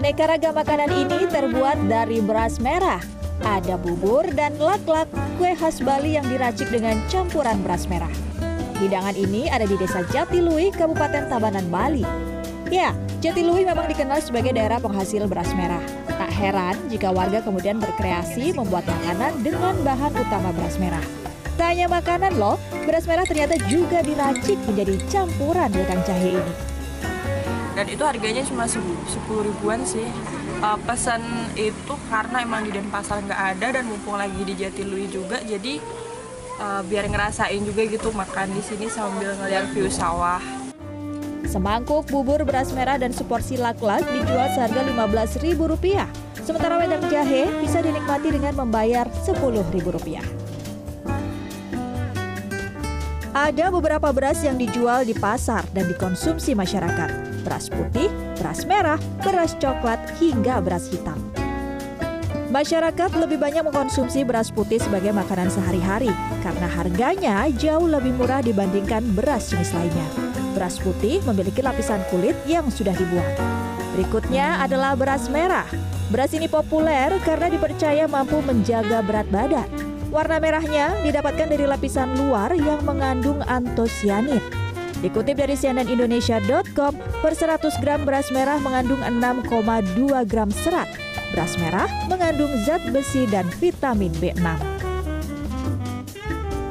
Aneka ragam makanan ini terbuat dari beras merah. Ada bubur dan lak-lak, kue khas Bali yang diracik dengan campuran beras merah. Hidangan ini ada di Desa Jatilui, Kabupaten Tabanan, Bali. Ya, Jatilui memang dikenal sebagai daerah penghasil beras merah. Tak heran jika warga kemudian berkreasi membuat makanan dengan bahan utama beras merah. Tak hanya makanan loh, beras merah ternyata juga diracik menjadi campuran wedang jahe ini dan itu harganya cuma sepuluh ribuan sih uh, pesan itu karena emang di Denpasar nggak ada dan mumpung lagi di Jatilui juga jadi uh, biar ngerasain juga gitu makan di sini sambil ngeliat view sawah Semangkuk bubur beras merah dan seporsi lak-lak dijual seharga Rp15.000. Sementara wedang jahe bisa dinikmati dengan membayar Rp10.000. Ada beberapa beras yang dijual di pasar dan dikonsumsi masyarakat beras putih, beras merah, beras coklat, hingga beras hitam. Masyarakat lebih banyak mengkonsumsi beras putih sebagai makanan sehari-hari karena harganya jauh lebih murah dibandingkan beras jenis lainnya. Beras putih memiliki lapisan kulit yang sudah dibuang. Berikutnya adalah beras merah. Beras ini populer karena dipercaya mampu menjaga berat badan. Warna merahnya didapatkan dari lapisan luar yang mengandung antosianin. Dikutip dari cnnindonesia.com, per 100 gram beras merah mengandung 6,2 gram serat. Beras merah mengandung zat besi dan vitamin B6.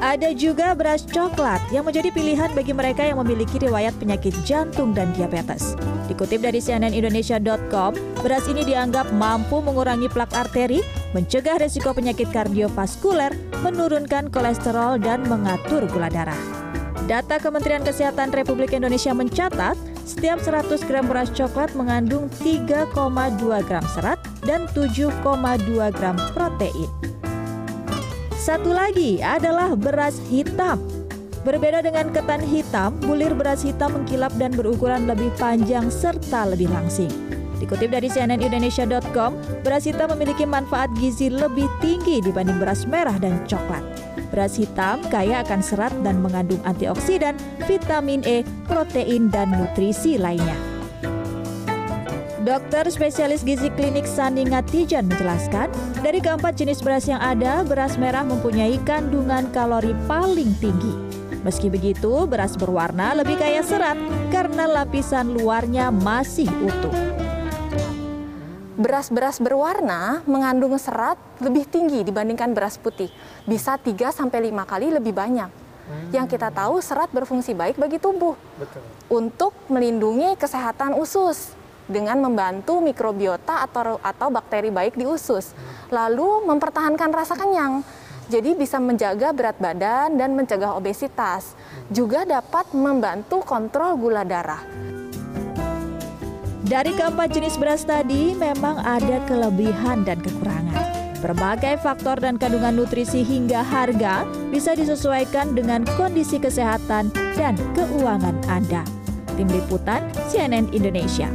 Ada juga beras coklat yang menjadi pilihan bagi mereka yang memiliki riwayat penyakit jantung dan diabetes. Dikutip dari cnnindonesia.com, beras ini dianggap mampu mengurangi plak arteri, mencegah resiko penyakit kardiovaskuler, menurunkan kolesterol, dan mengatur gula darah. Data Kementerian Kesehatan Republik Indonesia mencatat, setiap 100 gram beras coklat mengandung 3,2 gram serat dan 7,2 gram protein. Satu lagi adalah beras hitam. Berbeda dengan ketan hitam, bulir beras hitam mengkilap dan berukuran lebih panjang serta lebih langsing. Dikutip dari cnnindonesia.com, beras hitam memiliki manfaat gizi lebih tinggi dibanding beras merah dan coklat. Beras hitam kaya akan serat dan mengandung antioksidan, vitamin E, protein, dan nutrisi lainnya. Dokter spesialis gizi klinik Sandi Ngatijan menjelaskan, dari keempat jenis beras yang ada, beras merah mempunyai kandungan kalori paling tinggi. Meski begitu, beras berwarna lebih kaya serat karena lapisan luarnya masih utuh beras-beras berwarna mengandung serat lebih tinggi dibandingkan beras putih. Bisa 3 sampai 5 kali lebih banyak. Hmm. Yang kita tahu serat berfungsi baik bagi tubuh. Betul. Untuk melindungi kesehatan usus dengan membantu mikrobiota atau atau bakteri baik di usus. Hmm. Lalu mempertahankan rasa kenyang. Jadi bisa menjaga berat badan dan mencegah obesitas. Hmm. Juga dapat membantu kontrol gula darah. Dari keempat jenis beras tadi memang ada kelebihan dan kekurangan. Berbagai faktor dan kandungan nutrisi hingga harga bisa disesuaikan dengan kondisi kesehatan dan keuangan Anda. Tim Liputan CNN Indonesia.